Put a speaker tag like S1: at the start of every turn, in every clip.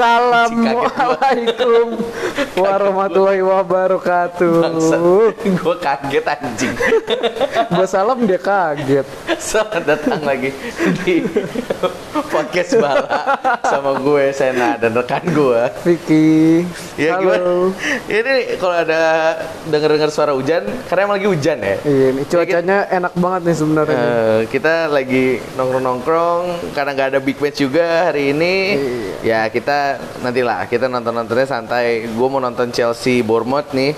S1: Assalamualaikum warahmatullahi wabarakatuh.
S2: gue kaget anjing.
S1: Gue salam dia kaget.
S2: Selamat datang lagi di podcast Bala sama gue Sena dan rekan gue.
S1: Vicky.
S2: Ya
S1: Halo.
S2: gimana? Ini kalau ada denger-dengar suara hujan, karena emang lagi hujan ya.
S1: Iya, ini cuacanya enak banget nih sebenarnya.
S2: Eh, kita lagi nongkrong-nongkrong karena nggak ada big match juga hari ini. Ya kita nantilah kita nonton-nontonnya santai. Gue mau nonton Chelsea Bournemouth nih.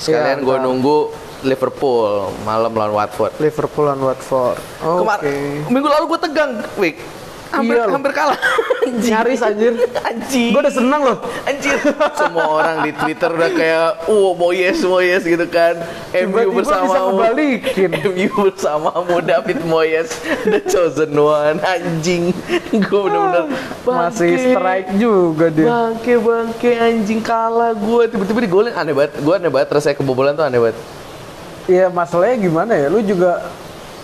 S2: Sekalian
S1: Iya,
S2: gue nunggu Liverpool malam lawan Watford.
S1: Liverpool dan Watford. Oke.
S2: Kemarin minggu lalu gue tegang, Wik. Hampir,
S1: Iya
S2: hampir kalah. Anjing.
S1: Nyaris anjir.
S2: Anjing.
S1: Gue udah seneng loh.
S2: Anjir. Semua orang di Twitter udah kayak, "Uh, Moyes, Moyes" gitu kan. MU bersamamu.
S1: ngebalikin.
S2: MU bersamamu David Moyes, the chosen one. Anjing. Gue bener-bener
S1: Masih
S2: bangke.
S1: strike juga dia.
S2: Bangke, bangke, anjing kalah gue. Tiba-tiba digolin aneh banget. Gue aneh banget, rasanya kebobolan tuh aneh banget.
S1: Iya, masalahnya gimana ya? Lu juga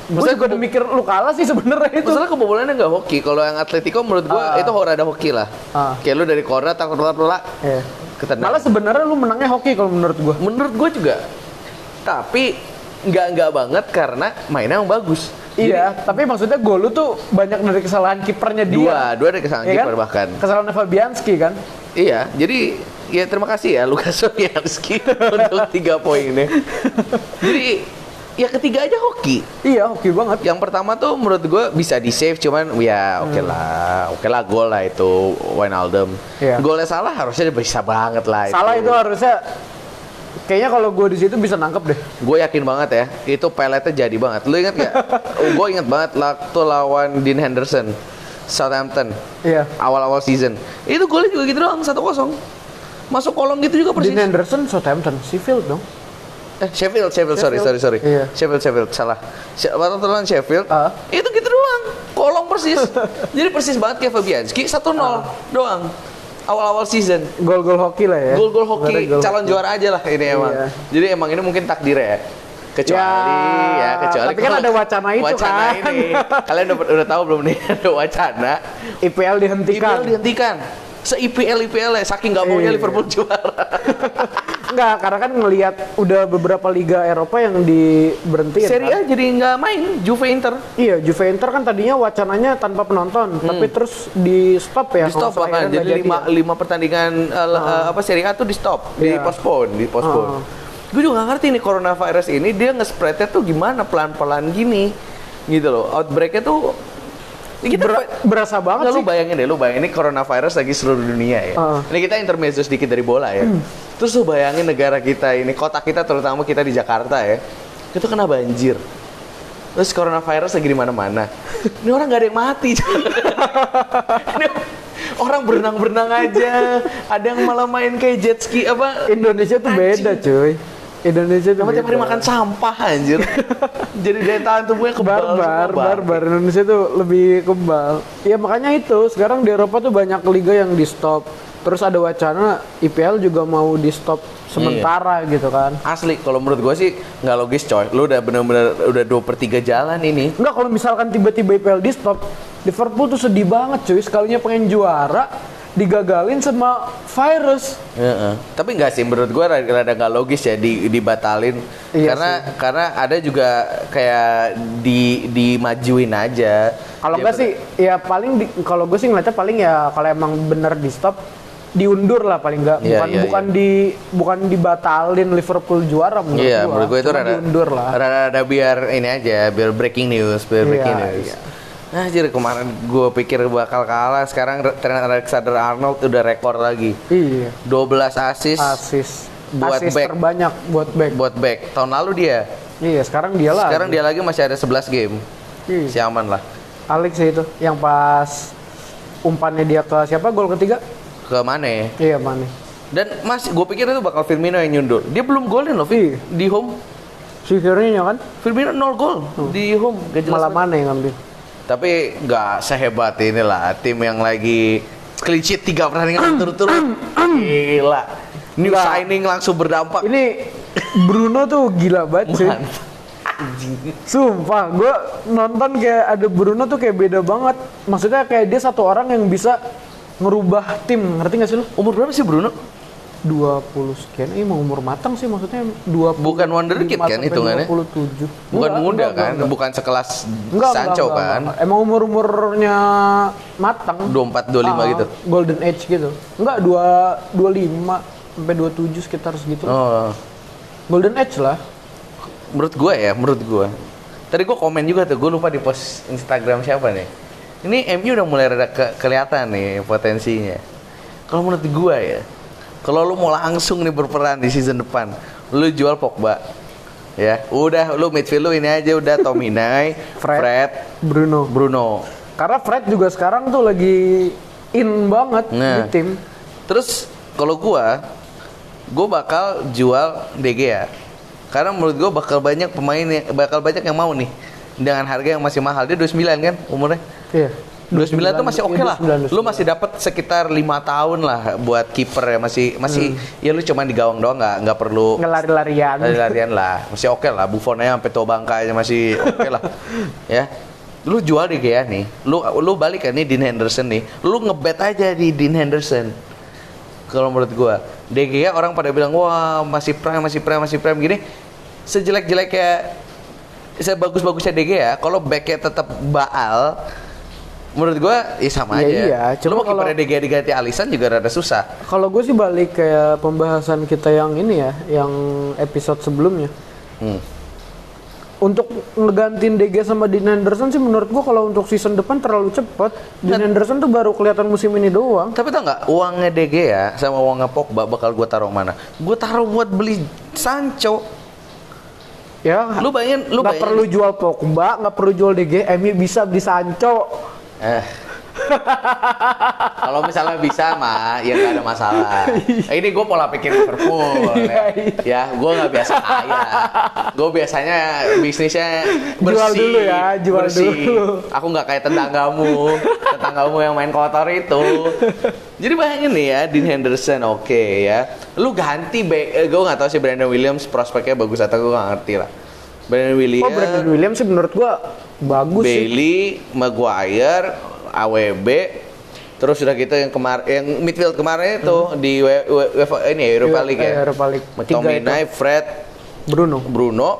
S2: Maksudnya
S1: juga udah mikir lu kalah sih sebenarnya itu.
S2: Masalah kebobolannya nggak hoki. Kalau yang Atletico menurut gue
S1: Ah.
S2: itu rada hoki lah.
S1: Ah.
S2: Kayak lu dari corner tak pelak
S1: Iya.
S2: ketendang.
S1: Malah sebenarnya lu menangnya hoki kalau menurut gua.
S2: menurut gue juga tapi nggak nggak banget karena mainnya yang bagus
S1: Iya, tapi maksudnya gol lu tuh banyak dari kesalahan kipernya dia.
S2: dua dua dari kesalahan
S1: Iya kan?
S2: kiper bahkan
S1: Kesalahan Fabianski kan?
S2: iya jadi ya terima kasih ya Lukas Fabianski untuk tiga poinnya jadi ya ketiga aja hoki
S1: Iya, hoki banget.
S2: yang pertama tuh menurut gue bisa di save cuman ya oke lah oke lah gol lah itu Wijnaldum
S1: Iya.
S2: golnya salah harusnya bisa banget lah
S1: Salah itu harusnya kayaknya kalau gua di situ bisa nangkep deh.
S2: Gue yakin banget ya, itu peletnya jadi banget. Lu inget gak? gue inget banget waktu lawan Dean Henderson, Southampton,
S1: Iya.
S2: awal-awal season. Itu golnya juga gitu doang, 1-0. Masuk kolong gitu juga persis.
S1: Dean Henderson Southampton, Sheffield dong.
S2: Eh, Sheffield, Sheffield, sorry, sorry,
S1: Sheffield.
S2: sorry.
S1: Iya.
S2: Sheffield, Sheffield, salah. Waktu lawan Sheffield,
S1: Ah.
S2: itu gitu doang. Kolong persis. Jadi persis banget kayak Fabianski, 1-0
S1: Ah.
S2: doang. Awal-awal season.
S1: Gol-gol hoki lah ya.
S2: Gol-gol hoki,
S1: gol
S2: calon
S1: hoki.
S2: juara aja lah ini emang.
S1: Iya.
S2: Jadi emang ini mungkin takdir ya. Kecuali
S1: Ya,
S2: ya, kecuali
S1: tapi kan ada wacana itu
S2: wacana
S1: kan.
S2: ini. Kalian udah, udah tahu belum nih ada wacana
S1: IPL dihentikan.
S2: IPL dihentikan. Se IPL IPL ya saking nggak maunya
S1: Iya.
S2: Liverpool juara.
S1: Enggak, karena kan ngelihat udah beberapa liga Eropa yang diberhentiin.
S2: Serie
S1: kan?
S2: A jadi nggak main Juve Inter.
S1: Iya, Juve Inter kan tadinya wacananya tanpa penonton, tapi terus di stop ya.
S2: Hmm. di stop bahkan
S1: akhirnya
S2: jadi lima
S1: ya.
S2: lima pertandingan le- eh, apa Serie A tuh di stop di
S1: Iya.
S2: postpone di postpone
S1: Ah.
S2: gue juga nggak ngerti nih coronavirus ini dia nge-spreadnya tuh gimana pelan-pelan gini gitu loh outbreaknya tuh ya kita
S1: Ber- berasa banget sih.
S2: lu bayangin deh, lu bayangin ini coronavirus lagi seluruh dunia ya.
S1: Ah.
S2: Ini kita intermezzo sedikit dari bola ya.
S1: Hmm.
S2: Terus lu bayangin negara kita ini, kota kita terutama kita di Jakarta ya, itu kena banjir. Terus coronavirus lagi di mana-mana. Ini orang nggak ada yang mati. Ini orang berenang-berenang aja. Ada yang malah main kayak jet ski apa?
S1: Indonesia tuh beda, cuy. Indonesia tuh
S2: tiap hari makan sampah anjir. Jadi daya tahan tubuhnya kebal
S1: barbar, barbar Indonesia tuh lebih kebal. Ya makanya itu sekarang di Eropa tuh banyak liga yang di stop. Terus ada wacana IPL juga mau di stop sementara gitu kan.
S2: Asli, kalau menurut gue sih nggak logis coy. Lu udah bener-bener udah dua per tiga jalan ini.
S1: Enggak kalau misalkan tiba-tiba IPL di stop, Liverpool tuh sedih banget cuy. Sekalinya pengen juara, digagalin sama virus.
S2: Heeh. Tapi nggak sih menurut gue rada, rada nggak logis ya di, dibatalin
S1: Iya
S2: karena karena ada juga kayak di dimajuin aja.
S1: Kalau enggak sih, ya paling kalau gue sih ngeliatnya paling ya kalau emang bener di stop diundur lah paling enggak
S2: Iya,
S1: bukan
S2: iya,
S1: bukan di bukan dibatalin Liverpool juara menurut
S2: Iya,
S1: gua.
S2: menurut gue itu
S1: Cuma
S2: rada,
S1: diundur lah.
S2: rada, rada biar ini aja, biar breaking news, biar
S1: Iya,
S2: breaking news.
S1: iya.
S2: Nah, jadi kemarin gue pikir bakal kalah, sekarang Trent Alexander Arnold udah rekor lagi.
S1: Iya.
S2: 12 assist
S1: Asis.
S2: Buat
S1: Asis
S2: back.
S1: terbanyak buat back.
S2: buat back. Tahun lalu dia.
S1: Iya, sekarang dia lah.
S2: Sekarang dia lagi masih ada 11 game.
S1: Iya.
S2: Si aman lah.
S1: Alex ya itu yang pas umpannya dia ke siapa gol ketiga?
S2: Ke Mane.
S1: Iya, mana?
S2: Dan mas, gue pikir itu bakal Firmino yang nyundul. Dia belum golin loh.
S1: Iya.
S2: Di home.
S1: Si Firmino kan
S2: Firmino 0 gol di home. Gak jelas
S1: malah mana yang ngambil?
S2: Tapi nggak sehebat inilah tim yang lagi clean sheet tiga pertandingan turut-turut. Gila. New
S1: Nggak.
S2: signing langsung berdampak.
S1: Ini Bruno tuh gila banget sih. Sumpah, gue nonton kayak ada Bruno tuh kayak beda banget. Maksudnya kayak dia satu orang yang bisa ngerubah tim, ngerti gak sih lu?
S2: Umur berapa sih Bruno?
S1: 20 sekian, ini mau umur matang sih maksudnya 20
S2: Bukan wonderkid kan hitungannya?
S1: 27.
S2: Bukan
S1: Enggak,
S2: muda
S1: enggak,
S2: kan?
S1: enggak,
S2: Bukan sekelas
S1: Enggak,
S2: Sancho
S1: enggak, enggak,
S2: kan?
S1: enggak. Emang umur-umurnya matang.
S2: 24 25
S1: Ah,
S2: gitu.
S1: Golden age gitu. Enggak, 2 25 sampai 27 sekitar segitu.
S2: Oh.
S1: Golden age lah.
S2: menurut gue ya, menurut gue. Tadi gue komen juga tuh, gue lupa di post Instagram siapa nih. Ini MU udah mulai rada ke- kelihatan nih potensinya. Kalau menurut gue ya, kalau lu mau langsung nih berperan di season depan, lu jual Pogba. Ya, udah lu midfield lu ini aja udah Tominay,
S1: Fred.
S2: Fred,
S1: Bruno.
S2: Bruno.
S1: Karena Fred juga sekarang tuh lagi in banget di
S2: Nah.
S1: tim.
S2: Terus kalau gua, gua bakal jual De Gea. Karena menurut gua bakal banyak pemain yang bakal banyak yang mau nih dengan harga yang masih mahal. Dia 29 kan umurnya.
S1: Iya.
S2: 29 tuh masih oke
S1: Iya,
S2: lah.
S1: 29,
S2: Lu masih dapat sekitar lima tahun lah buat kiper ya masih masih ya lu cuma di gawang doang nggak nggak perlu
S1: ngelari-larian.
S2: lari-larian lah. Masih oke lah. Buffon aja sampai tua bangkanya masih oke lah. Ya. Lu jual di Gea nih. Lu lu balik kan nih Dean Henderson nih. Lu ngebet aja di Dean Henderson. Kalau menurut gua, De Gea orang pada bilang wah masih prime, masih prime, masih prime gini. Sejelek-jeleknya sebagus-bagusnya De Gea, kalau backnya tetap Baal, menurut gua ya sama
S1: Iya,
S2: aja.
S1: iya.
S2: Lu
S1: Cuma
S2: mau kipernya De Gea diganti Alisson juga rada susah.
S1: Kalau gue sih balik kayak pembahasan kita yang ini ya, yang episode sebelumnya.
S2: Hmm.
S1: Untuk ngegantiin DG sama Dean Henderson sih menurut gua kalau untuk season depan terlalu cepat. Dean Henderson tuh baru kelihatan musim ini doang.
S2: Tapi tau nggak uangnya DG ya sama uangnya Pogba bakal gue taruh mana? Gue taruh buat beli Sancho.
S1: Ya,
S2: Lu bayangin, lu
S1: nggak
S2: bayangin.
S1: perlu jual Pogba, nggak perlu jual DG, MU bisa beli Sancho.
S2: Eh. Kalau misalnya bisa mah, ya nggak ada masalah. Ini gue pola pikir Liverpool,
S1: Iya,
S2: ya. ya gue nggak biasa kaya. Gue biasanya bisnisnya
S1: Jual
S2: bersih,
S1: dulu ya, jual
S2: bersih.
S1: dulu.
S2: Aku nggak kayak tetanggamu, tetanggamu yang main kotor itu. Jadi bayangin nih ya, Dean Henderson oke ya. Lu ganti, eh, gue nggak tahu sih Brandon Williams prospeknya bagus atau gue nggak ngerti lah. Brandon Williams,
S1: Oh, Brandon Williams sih menurut gua bagus sih.
S2: Bailey, Maguire, AWB, terus udah gitu yang kemar yang midfield kemarin itu di W- W- UEFA ini ya, Europa League ya.
S1: Eh, Europa League.
S2: Tominay, Fred,
S1: Bruno.
S2: Bruno,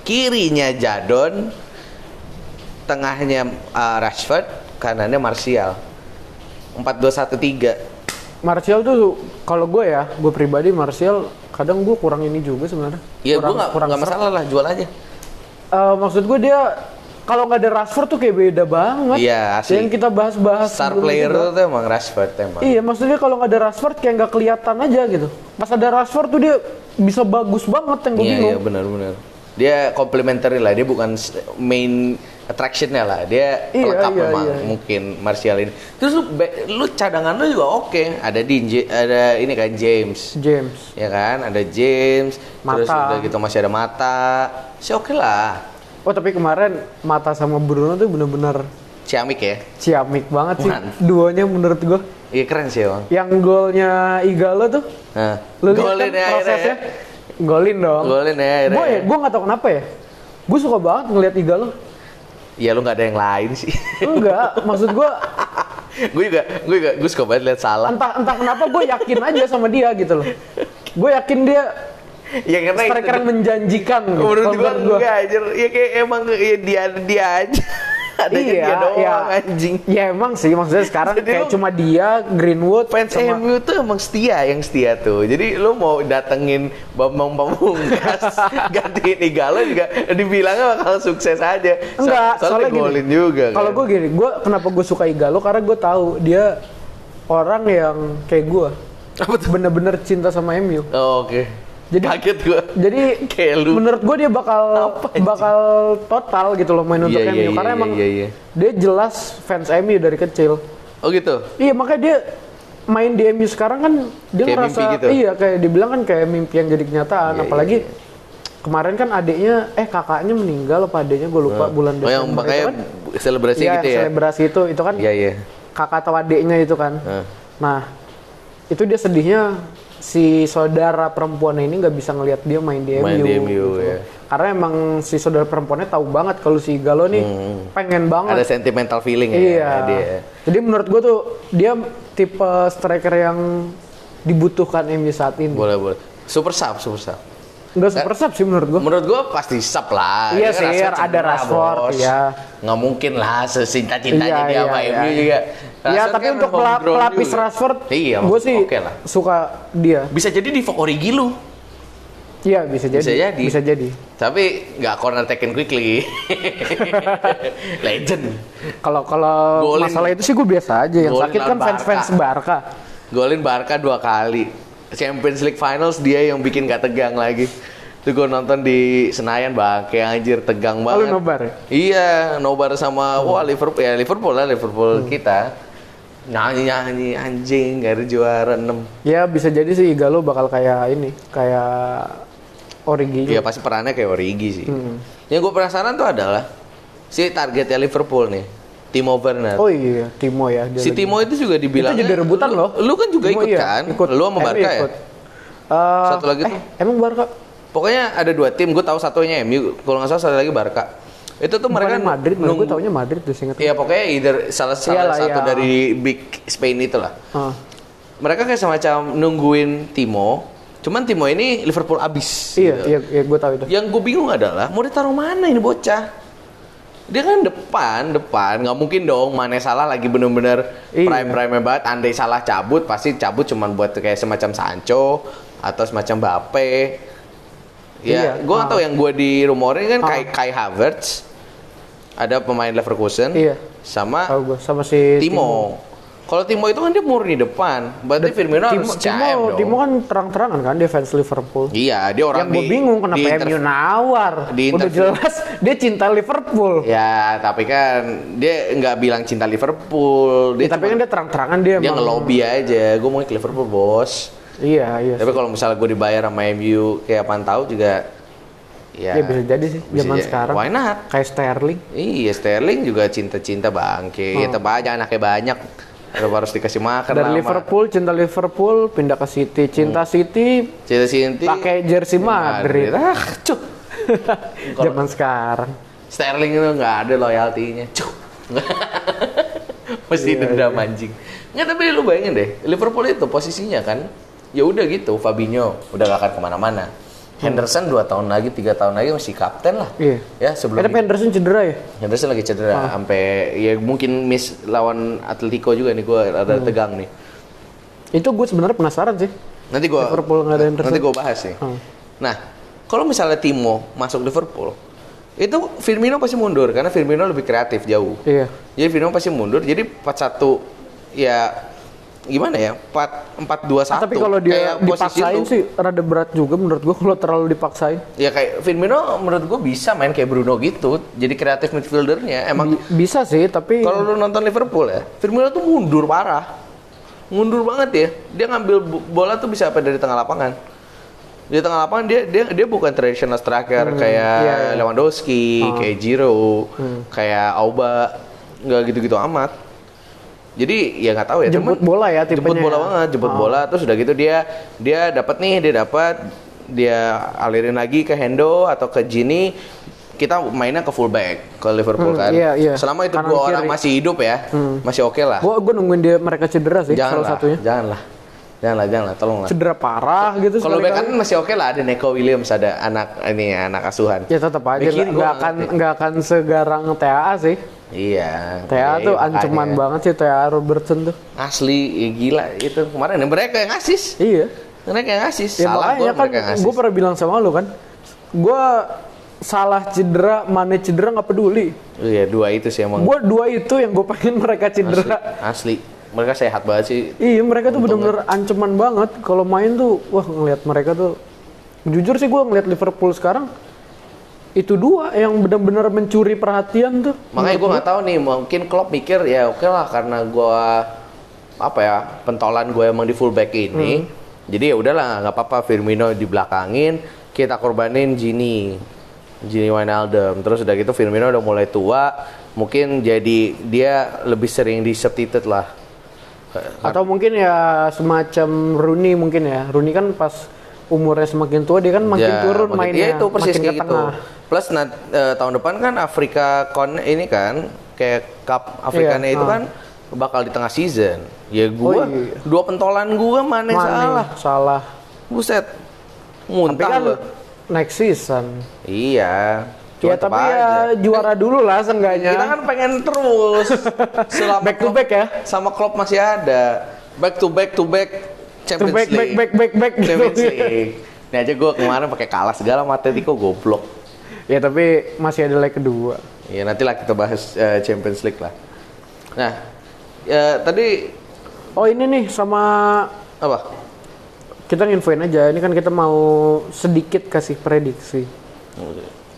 S2: kirinya Jadon, tengahnya uh, Rashford, kanannya Martial. 4-2-1-3.
S1: Martial tuh kalau gue ya, gue pribadi Martial kadang gue kurang ini juga sebenarnya.
S2: Ya gue nggak
S1: kurang serap.
S2: masalah lah jual aja.
S1: Eh, maksud gue dia kalau nggak ada Rashford tuh kayak beda banget.
S2: Iya, asli.
S1: Yang kita bahas-bahas
S2: Star player
S1: juga.
S2: tuh emang Rashford emang.
S1: Iya, maksudnya kalau nggak ada Rashford kayak nggak kelihatan aja gitu. Pas ada Rashford tuh dia bisa bagus banget yang gue
S2: Iya
S1: bingung.
S2: iya benar-benar. Dia complementary lah, dia bukan main attractionnya lah. Dia
S1: Iya,
S2: pelengkap
S1: iya,
S2: memang
S1: iya.
S2: mungkin Martial ini. Terus lu, lu cadangan lu juga oke. Ada di ada ini kan James,
S1: James.
S2: ya kan? Ada James. Terus
S1: Mata.
S2: udah gitu masih ada mata. Sih oke lah.
S1: Oh tapi kemarin Mata sama Bruno tuh bener-bener
S2: Ciamik ya.
S1: ciamik banget sih.
S2: Mantap.
S1: Duonya menurut gue.
S2: Iya keren sih emang.
S1: Yang golnya Igalo tuh,
S2: Nah,
S1: lu lihat kan
S2: ya
S1: prosesnya?
S2: ya.
S1: Golin dong.
S2: Golin ya
S1: Gue ya,
S2: ya.
S1: gue nggak tahu kenapa ya. Gue suka banget ngeliat Igalo.
S2: Ya lu nggak ada yang lain sih.
S1: Enggak, maksud gue
S2: gue juga, gue juga, gue suka banget lihat salah.
S1: entah entah kenapa gue yakin aja sama dia gitu loh. Gue yakin dia
S2: Ya karena itu
S1: striker yang menjanjikan. gitu,
S2: menurut gua
S1: gua.
S2: enggak anjir ya kayak emang ya dia dia aja adanya
S1: iya,
S2: dia doang
S1: iya.
S2: anjing
S1: Ya emang sih, maksudnya sekarang
S2: Jadi
S1: kayak
S2: lu-
S1: cuma dia, Greenwood,
S2: fans
S1: sama
S2: MU tuh emang setia yang setia tuh jadi lu mau datengin Bambang Pamungkas gantiin Igalo juga dibilangnya bakal sukses aja So-
S1: Enggak,
S2: soalnya,
S1: soalnya gini.
S2: juga
S1: Kalau
S2: kan.
S1: gue gini, gue kenapa gue suka Igalo karena gue tahu dia orang yang kayak gue, bener-bener cinta sama MU.
S2: oh, oke
S1: Jadi-
S2: kaget gua.
S1: Jadi
S2: Kayak lu.
S1: menurut gue dia bakal bakal total gitu loh main untuk
S2: Iya,
S1: MU
S2: iya,
S1: karena
S2: iya,
S1: emang
S2: iya, iya.
S1: dia jelas fans MU dari kecil.
S2: oh gitu?
S1: Iya makanya dia main di MU sekarang kan dia
S2: Kayak
S1: ngerasa
S2: gitu.
S1: iya kayak dibilang kan kayak mimpi yang jadi kenyataan
S2: Iya,
S1: apalagi
S2: iya,
S1: kemarin kan adiknya eh kakaknya meninggal apa adiknya? Gue lupa bulan
S2: oh yang
S1: Desember
S2: makanya
S1: itu kan.
S2: selebrasi
S1: iya
S2: gitu ya?
S1: selebrasi itu. Itu kan
S2: iya iya.
S1: kakak atau adiknya itu kan.
S2: Heeh.
S1: nah itu dia sedihnya si saudara perempuannya ini nggak bisa ngelihat dia main di
S2: Main
S1: MU,
S2: di MU,
S1: gitu.
S2: ya.
S1: karena emang si saudara perempuannya tahu banget kalau si Galo nih pengen banget
S2: Hmm. ada sentimental feeling
S1: iya
S2: ya dia
S1: jadi menurut gue tuh dia tipe striker yang dibutuhkan MU saat ini.
S2: Boleh boleh. Super sub, super sub.
S1: Enggak super sub sih menurut gua.
S2: Menurut gua pasti sub lah.
S1: Iya sih, ada Rashford,
S2: bos.
S1: iya.
S2: Nggak mungkin lah secinta-cintanya
S1: Iya,
S2: dia
S1: iya,
S2: sama
S1: iya.
S2: MU juga.
S1: Iya,
S2: Rashford
S1: tapi
S2: kan
S1: untuk pelapis
S2: juga.
S1: Rashford,
S2: Iya,
S1: gue sih
S2: oke lah.
S1: suka dia.
S2: Bisa jadi di Origi lu.
S1: Iya bisa jadi.
S2: Bisa jadi.
S1: Bisa jadi.
S2: Tapi nggak corner taken quickly. Legend.
S1: Kalau kalau masalah itu sih gue biasa aja. Yang sakit kan
S2: lawan
S1: fans-fans Barca.
S2: Golin Barca dua kali. Champions League Finals dia yang bikin gak tegang lagi. Itu gue nonton di Senayan bangke anjir tegang
S1: Oh,
S2: banget.
S1: nobar ya?
S2: Iya, nobar sama wah Liverpool ya Liverpool lah Liverpool kita. Nyanyi nyanyi anjing gak ada juara 6.
S1: Ya bisa jadi sih Igalo bakal kayak ini, kayak Origi.
S2: Iya pasti perannya kayak Origi sih.
S1: Hmm.
S2: Yang gue penasaran tuh adalah si targetnya Liverpool nih, Timo Werner.
S1: Oh iya, Timo ya. dia
S2: si
S1: lagi.
S2: Timo itu juga dibilang
S1: Itu jadi rebutan
S2: lu,
S1: loh.
S2: Lu kan juga
S1: Timo
S2: ikut
S1: iya,
S2: kan?
S1: Ikut.
S2: Lu sama
S1: MU
S2: Barca ya?
S1: ikut. Eh,
S2: Satu lagi
S1: eh,
S2: tuh.
S1: Emang Barca?
S2: Pokoknya ada dua tim, gue tahu satunya MU, kalau nggak salah satu lagi Barca. Itu tuh mereka
S1: Madrid,
S2: nunggu-
S1: gue taunya Madrid tuh singkat.
S2: Iya pokoknya either salah, salah
S1: Iyalah,
S2: satu
S1: iya.
S2: dari big Spain itu lah.
S1: Ah.
S2: Mereka kayak semacam nungguin Timo, cuman Timo ini Liverpool abis.
S1: Iya,
S2: gitu.
S1: iya, iya gue tahu itu.
S2: Yang gue bingung adalah mau ditaruh mana ini bocah? Dia kan depan, depan, nggak mungkin dong. Mana salah lagi bener-bener
S1: Iya.
S2: prime prime banget. Andai salah cabut, pasti cabut cuman buat kayak semacam Sancho atau semacam Bape. Ya,
S1: Iya,
S2: gue nggak
S1: ah.
S2: tahu yang gue di rumorin kan
S1: Ah.
S2: Kai, Kai Havertz, ada pemain Leverkusen,
S1: Iya.
S2: sama
S1: sama si
S2: Timo. Kalau Timo itu kan dia murni depan, berarti Firmino
S1: Timo,
S2: harus
S1: Timo,
S2: CM dong.
S1: Timo kan terang-terangan kan fans Liverpool.
S2: Iya, dia orang
S1: yang gue bingung kenapa
S2: di
S1: MU nawar.
S2: di
S1: Udah jelas dia cinta Liverpool.
S2: Ya, tapi kan dia nggak bilang cinta Liverpool. Dia
S1: Ya, tapi kan dia terang-terangan dia,
S2: dia ngelobi aja. Gue mau ke Liverpool, bos.
S1: Iya, iya.
S2: Tapi kalau misalnya gue dibayar sama MU kayak pantau juga, ya.
S1: Ya, bisa jadi sih
S2: bisa
S1: zaman
S2: jadi.
S1: sekarang.
S2: Why not?
S1: Kayak Sterling.
S2: Iya, Sterling juga cinta-cinta bangke. Ya, tetep aja anaknya banyak. Harus dikasih makan
S1: Dari
S2: lama.
S1: Liverpool, cinta Liverpool, pindah ke City. Cinta City,
S2: Cinta Sinti.
S1: pakai jersey Madrid.
S2: Ah, cuk.
S1: zaman sekarang.
S2: Sterling itu nggak ada loyaltinya. Cuk. Mesti
S1: Iya,
S2: dendam anjing. Nggak, tapi lu bayangin deh, Liverpool itu posisinya kan, ya udah gitu, Fabinho udah gak akan ke mana-mana. Henderson dua tahun lagi, tiga tahun lagi masih kapten lah.
S1: Iya.
S2: Ya sebelum
S1: tapi Henderson cedera ya?
S2: Henderson lagi cedera, sampai ya mungkin miss lawan Atletico juga nih, gue rada
S1: Hmm.
S2: tegang nih.
S1: Itu gue sebenarnya penasaran sih.
S2: Nanti gue
S1: Liverpool nggak ada Henderson.
S2: nanti gue bahas nih.
S1: Hmm.
S2: Nah, kalau misalnya Timo masuk Liverpool, itu Firmino pasti mundur karena Firmino lebih kreatif jauh.
S1: Iya.
S2: Jadi Firmino pasti mundur. Jadi 4-1 ya gimana ya? 4 4 2 1.
S1: Ah, tapi kalau dia dipaksain sih rada berat juga menurut gue kalau terlalu dipaksain.
S2: Ya kayak Firmino menurut gue bisa main kayak Bruno gitu. Jadi kreatif midfieldernya emang
S1: Bi- bisa sih, tapi
S2: kalau lu nonton Liverpool ya, Firmino tuh mundur parah. Mundur banget ya. Dia ngambil bo- bola tuh bisa apa dari tengah lapangan. Di tengah lapangan dia dia dia bukan traditional striker kayak
S1: iya, iya.
S2: Lewandowski, kayak Giroud, kayak Auba, nggak gitu-gitu amat. Jadi ya nggak tahu ya.
S1: Jemput
S2: cuman-
S1: bola ya tipenya
S2: Jemput bola
S1: ya.
S2: banget, jemput bola terus udah gitu dia dia dapat nih, dia dapat dia alirin lagi ke Hendo atau ke Gini kita mainnya ke fullback ke Liverpool
S1: Hmm,
S2: kan.
S1: iya, iya.
S2: Selama itu
S1: Kanan
S2: dua orang
S1: kiri.
S2: masih hidup ya, masih oke lah.
S1: gue gue nungguin dia mereka cedera sih
S2: Jangan
S1: salah
S2: lah,
S1: satunya.
S2: janganlah. Janganlah, janganlah, tolonglah.
S1: Cedera parah gitu
S2: Kalau back kanan masih oke lah ada Neko Williams ada anak ini anak asuhan.
S1: Ya tetap aja nggak
S2: gua
S1: akan nggak akan segarang TAA sih.
S2: Iya. Iya,
S1: tuh ancaman banget sih TAA Robertson tuh.
S2: Asli ya gila itu kemarin mereka yang asis.
S1: Iya.
S2: Mereka yang asis.
S1: Ya
S2: Salah
S1: makanya
S2: gol
S1: kan gue pernah bilang sama lu kan, gue salah cedera, mana cedera nggak peduli.
S2: Iya dua itu sih emang.
S1: Gue dua itu yang gue pengen mereka cedera.
S2: Asli. Mereka sehat banget sih.
S1: Iya mereka tuh bener-bener ancaman banget. Kalau main tuh, wah ngelihat mereka tuh. Jujur sih gue ngelihat Liverpool sekarang itu dua yang benar-benar mencuri perhatian tuh.
S2: Makanya gue nggak tahu nih, mungkin Klopp mikir ya oke lah karena gue apa ya pentolan gue emang di fullback ini, jadi ya udahlah nggak apa-apa Firmino dibelakangin, kita korbanin Gini, Gini Wijnaldum, terus udah gitu Firmino udah mulai tua, mungkin jadi dia lebih sering di substitute lah.
S1: Atau mungkin ya semacam Rooney mungkin ya. Rooney kan pas umurnya semakin tua dia kan makin
S2: Ya,
S1: turun
S2: makin-
S1: mainnya,
S2: iya, itu persis
S1: makin
S2: kayak gitu.
S1: tengah.
S2: Plus nah, eh, tahun depan kan Afrika Con ini kan kayak Cup Afrikanya
S1: Iya,
S2: itu
S1: ah.
S2: kan bakal di tengah season. Ya gua
S1: Oh, iya.
S2: dua pentolan gua mana salah.
S1: salah.
S2: Buset.
S1: Tapi
S2: Muntah
S1: kan next season.
S2: Iya. Cuma
S1: ya tapi
S2: aja.
S1: ya juara dulu lah seenggaknya.
S2: Kita kan pengen terus.
S1: Back to back ya.
S2: Sama Klopp masih ada. Back to back to back Champions
S1: back, back,
S2: League.
S1: back, back, back gitu.
S2: Champions League. Ini aja gue kemarin pakai kalah segala sama Atletico goblok.
S1: Ya tapi masih ada leg kedua.
S2: Ya nanti lah kita bahas eh, Champions League lah. Nah, ya, tadi
S1: Oh ini nih sama
S2: apa?
S1: kita nginfoin aja. Ini kan kita mau sedikit kasih prediksi.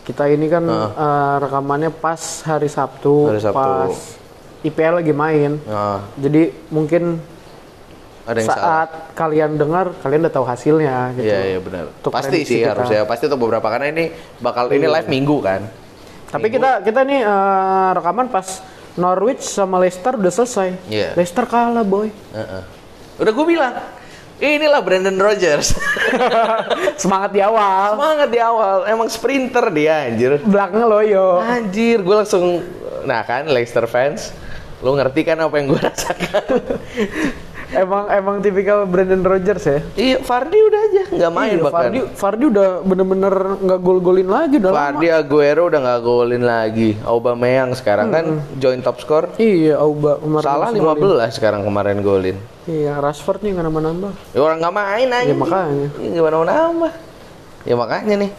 S1: Kita ini kan eh, rekamannya pas hari Sabtu,
S2: Hari Sabtu.
S1: pas IPL lagi main.
S2: Nah,
S1: Jadi mungkin
S2: ada yang salah.
S1: saat kalian dengar, kalian udah tahu hasilnya gitu.
S2: Iya, iya benar. Pasti sih
S1: kita.
S2: harusnya. Pasti untuk beberapa karena ini bakal ini live minggu kan.
S1: Tapi kita kita nih eh, rekaman pas Norwich sama Leicester udah selesai.
S2: Iya.
S1: Leicester kalah boy.
S2: Heeh. Udah gue bilang, inilah Brandon Rogers.
S1: Semangat di awal.
S2: Semangat di awal, emang sprinter dia anjir.
S1: Belakangnya loyo.
S2: Anjir, gue langsung, nah kan Leicester fans, lu ngerti kan apa yang gue rasakan?
S1: Emang emang tipikal Brandon Rodgers ya.
S2: iya, Fardi udah aja nggak main
S1: Iya,
S2: bahkan.
S1: Fardi, Fardi udah bener-bener nggak gol-golin lagi udah
S2: Fardi
S1: lama.
S2: Aguero udah nggak golin lagi. Aubameyang sekarang kan join top score.
S1: Iya, Auba kemarin
S2: Salah
S1: masih golin.
S2: 15 sekarang kemarin golin.
S1: Iya, Rashford nih nggak nambah-nambah.
S2: Ya orang nggak main aja.
S1: Ya, makanya.
S2: Gimana mau nambah? Ya makanya nih.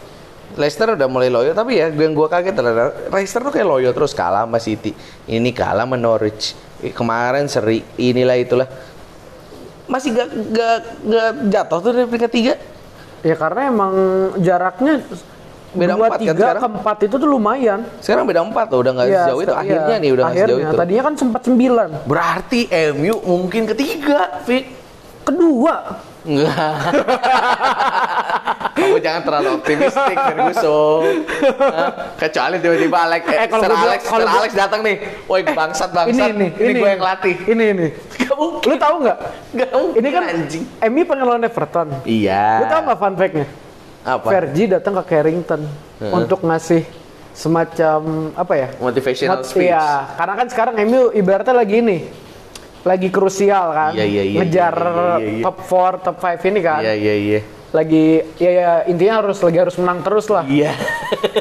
S2: Leicester udah mulai loyo tapi ya yang gua kaget adalah Leicester tuh kayak loyo terus kalah sama City. Ini kalah sama Norwich. Kemarin seri inilah itulah. Masih gak, gak, gak jatuh tuh dari peringkat tiga.
S1: Ya karena emang jaraknya
S2: Beda
S1: dua
S2: empat kan
S1: tiga
S2: sekarang?
S1: ke empat itu tuh lumayan.
S2: Sekarang beda empat loh, udah nggak
S1: Iya,
S2: sejauh itu.
S1: iya.
S2: Akhirnya nih udah nggak sejauh
S1: Akhirnya,
S2: itu.
S1: Tadinya kan sempat sembilan.
S2: Berarti MU mungkin ketiga, Fik.
S1: Kedua.
S2: Enggak. Kamu jangan terlalu optimistik, Ferguson. Kecuali tiba-tiba Alex, eh,
S1: Eh, kalau
S2: Sir Alex, Sir Alex datang nih. Woi bangsat
S1: Ini
S2: bangsat.
S1: ini,
S2: ini, gue yang latih.
S1: Ini ini.
S2: Gak mungkin.
S1: Lu tahu nggak?
S2: Gak mungkin
S1: Ini kan
S2: anjing.
S1: MU pengen lawan Everton.
S2: Iya.
S1: Lu tahu nggak fun fact-nya?
S2: Apa?
S1: Fergie datang ke Carrington untuk ngasih semacam apa ya?
S2: Motivational
S1: Mot-
S2: speech.
S1: Iya, karena kan sekarang MU ibaratnya lagi ini. Lagi krusial kan.
S2: Iya, iya, iya,
S1: Ngejar
S2: iya, iya, iya.
S1: top 4, top 5 ini kan.
S2: Iya iya iya.
S1: Lagi ya, ya intinya harus lagi harus menang terus lah.
S2: Iya.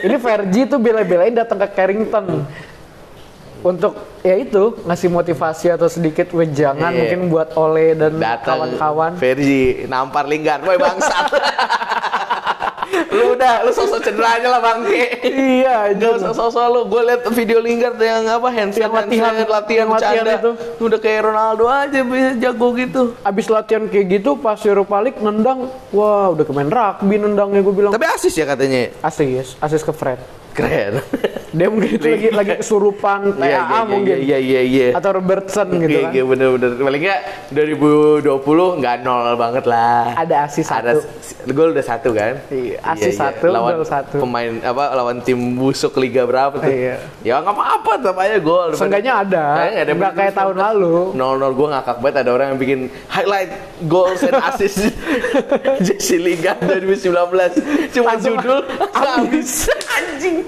S1: ini Fergie tuh bela-belain datang ke Carrington. Untuk ya itu ngasih motivasi atau sedikit wejangan
S2: Iya.
S1: mungkin buat Ole dan kawan-kawan.
S2: Fergie nampar Lingard. Woi bangsat. lu udah, lu sosok cedera aja lah bangke.
S1: Iya,
S2: Gak
S1: anjir.
S2: usah sosok lu, gue liat video Lingard yang apa handstand,
S1: Yang latihan-
S2: handstand, latihan
S1: latihan itu.
S2: Udah kayak Ronaldo aja bisa jago gitu.
S1: Abis latihan kayak gitu pas Europa League nendang, wah udah kemain rugby nendangnya gue bilang.
S2: Tapi asis ya katanya.
S1: Asis, asis ke Fred.
S2: Keren.
S1: Dia mungkin itu lagi lagi kesurupan
S2: Iya,
S1: TAA mungkin.
S2: Iya iya iya.
S1: Atau Robertson gitu
S2: Iya,
S1: kan.
S2: iya bener-bener. Paling nggak 2020 nggak nol banget lah.
S1: Ada asis
S2: Ada
S1: satu.
S2: gol udah satu kan?
S1: Iya, asis satu,
S2: lawan
S1: gol satu.
S2: Pemain apa lawan tim busuk liga berapa tuh?
S1: Iya.
S2: Ya nggak apa-apa tetap aja gol.
S1: Seenggaknya ada,
S2: Kayaknya
S1: nggak kayak tahun lalu.
S2: Nol nol gue ngakak banget ada orang yang bikin highlight goals and assist Jesse Lingard 2019. Cuma
S1: Langsung
S2: judul
S1: habis.
S2: anjing.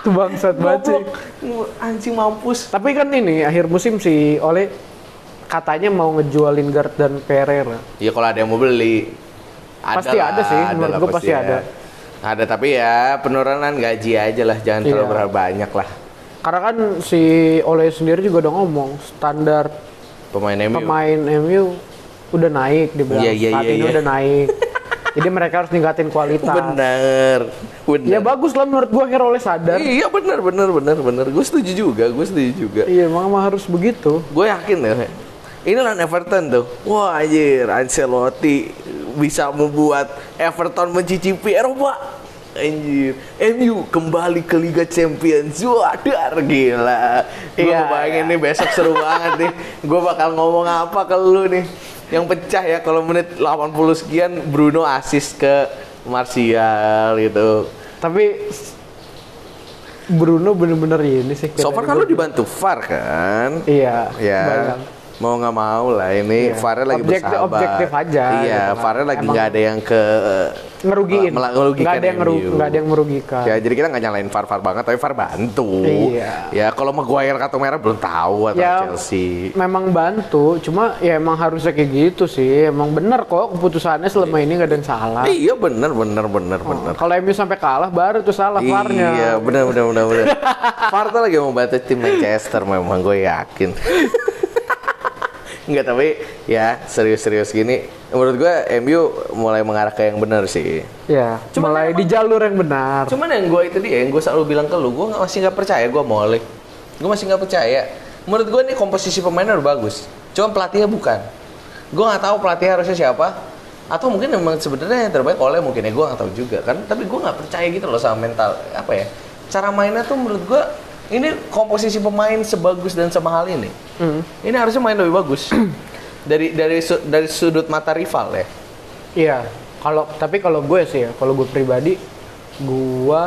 S1: Itu bangsat banget sih.
S2: Goblok. Anjing mampus.
S1: Tapi kan ini akhir musim sih oleh katanya mau ngejual Lingard dan Pereira.
S2: Ya kalau ada yang mau beli.
S1: Pasti
S2: lah,
S1: ada sih, menurut
S2: lah
S1: gua pasti ada.
S2: Ada tapi ya penurunan gaji aja lah, jangan terlalu
S1: Iya.
S2: berharap banyak lah.
S1: Karena kan si Ole sendiri juga udah ngomong standar
S2: Pemain MU.
S1: pemain MU udah naik dia bilang
S2: Iya, iya,
S1: saat
S2: iya,
S1: ini
S2: iya.
S1: udah naik. Jadi mereka harus ningkatin kualitas.
S2: Bener, bener.
S1: Ya bagus lah menurut gua akhirnya Ole sadar.
S2: Iya bener, bener, bener, bener. Gue setuju juga, gue setuju juga.
S1: Iya, emang harus begitu.
S2: Gue yakin deh. Ini lawan Everton tuh. Wah anjir, Ancelotti bisa membuat Everton mencicipi Eropa. Anjir, MU kembali ke Liga Champions. Wah, dar gila. Gue
S1: Iya,
S2: bayangin nih besok seru banget nih. Gue bakal ngomong apa ke lu nih. Yang pecah ya kalau menit 80 sekian Bruno assist ke Martial gitu.
S1: Tapi Bruno bener-bener ini sih.
S2: So far kan lu dibantu VAR kan?
S1: Iya,
S2: Ya. Mau nggak mau lah ini
S1: Iya.
S2: VAR lagi
S1: Objektif-
S2: bersahabat.
S1: objektif aja,
S2: Iya,
S1: gitu.
S2: VAR lagi nggak ada yang ke
S1: ngerugiin
S2: Mela- ngerugikan
S1: nggak ada yang ngeru- nggak ada yang merugikan
S2: Ya, jadi kita nggak nyalain VAR VAR banget, tapi VAR bantu.
S1: Iya.
S2: Ya, kalau Maguire kartu merah belum tahu atau
S1: Ya,
S2: Chelsea.
S1: memang bantu cuma ya emang harusnya kayak gitu sih emang bener kok keputusannya selama ini nggak ada yang salah
S2: Iya bener bener bener
S1: Oh,
S2: bener.
S1: kalau MU sampai kalah baru tuh salah VAR-nya
S2: Iya bener bener bener bener. VAR tuh lagi mau bantu tim Manchester memang gue yakin. Enggak tapi ya serius-serius gini menurut gue MU mulai mengarah ke yang benar sih.
S1: ya
S2: Cuman
S1: mulai
S2: emang-
S1: di jalur yang benar
S2: Cuman yang gue itu dia yang gue selalu bilang ke lu, gue masih nggak percaya gue Molek. Gue masih nggak percaya. Menurut gue nih komposisi pemainnya udah bagus. Cuma pelatihnya bukan. Gue nggak tahu pelatih harusnya siapa. Atau mungkin memang sebenarnya yang terbaik oleh mungkin ya gue nggak tahu juga kan. Tapi gue nggak percaya gitu loh sama mental apa ya. Cara mainnya tuh menurut gue ini komposisi pemain sebagus dan semahal ini.
S1: Hmm.
S2: Ini harusnya main lebih bagus. dari dari su- dari sudut mata rival ya.
S1: iya kalau tapi kalau gue sih ya kalau gue pribadi gue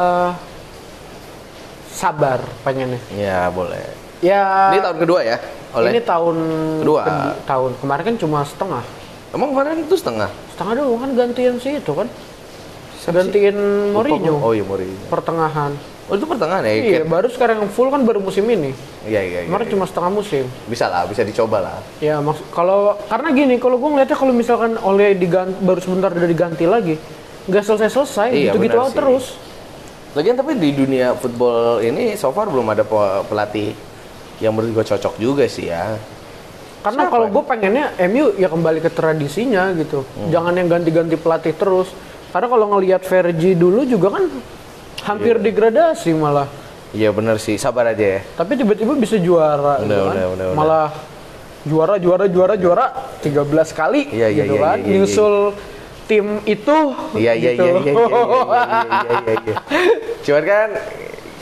S1: sabar pengennya
S2: Ya boleh.
S1: ya
S2: Ini tahun kedua ya oleh.
S1: ini tahun
S2: Kedua.
S1: kedi- tahun kemarin kan cuma setengah
S2: Emang kemarin itu setengah.
S1: setengah doang kan gantian sih itu kan gantiin Mourinho
S2: Oh iya Mourinho.
S1: pertengahan
S2: Oh itu pertengahan ya?
S1: iya
S2: Kayak-
S1: baru sekarang yang full kan baru musim ini
S2: Iya iya. iya,
S1: kemarin
S2: iya.
S1: cuma setengah musim
S2: bisa lah, bisa dicoba lah.
S1: ya maksud kalau karena gini kalau gue ngeliatnya kalau misalkan oleh diganti baru sebentar udah diganti lagi nggak selesai selesai
S2: Iya,
S1: gitu gitu
S2: benar
S1: aja terus
S2: Lagian tapi di dunia football ini so far belum ada pe- pelatih yang menurut gue cocok juga sih ya.
S1: karena kalau
S2: ya?
S1: gue pengennya MU ya kembali ke tradisinya gitu
S2: Hmm.
S1: jangan yang ganti-ganti pelatih terus karena kalau ngelihat Fergie dulu juga kan hampir
S2: Iya.
S1: degradasi malah
S2: Iya bener sih, sabar aja ya.
S1: tapi tiba-tiba bisa juara gitu
S2: Udah,
S1: kan.
S2: udah, udah, udah.
S1: malah juara juara juara juara 13 kali
S2: Iya, iya,
S1: gitu
S2: iya,
S1: kan
S2: iya, iya,
S1: nyusul tim itu
S2: Iya iya
S1: gitu.
S2: iya iya iya iya iya iya. iya. Cuman kan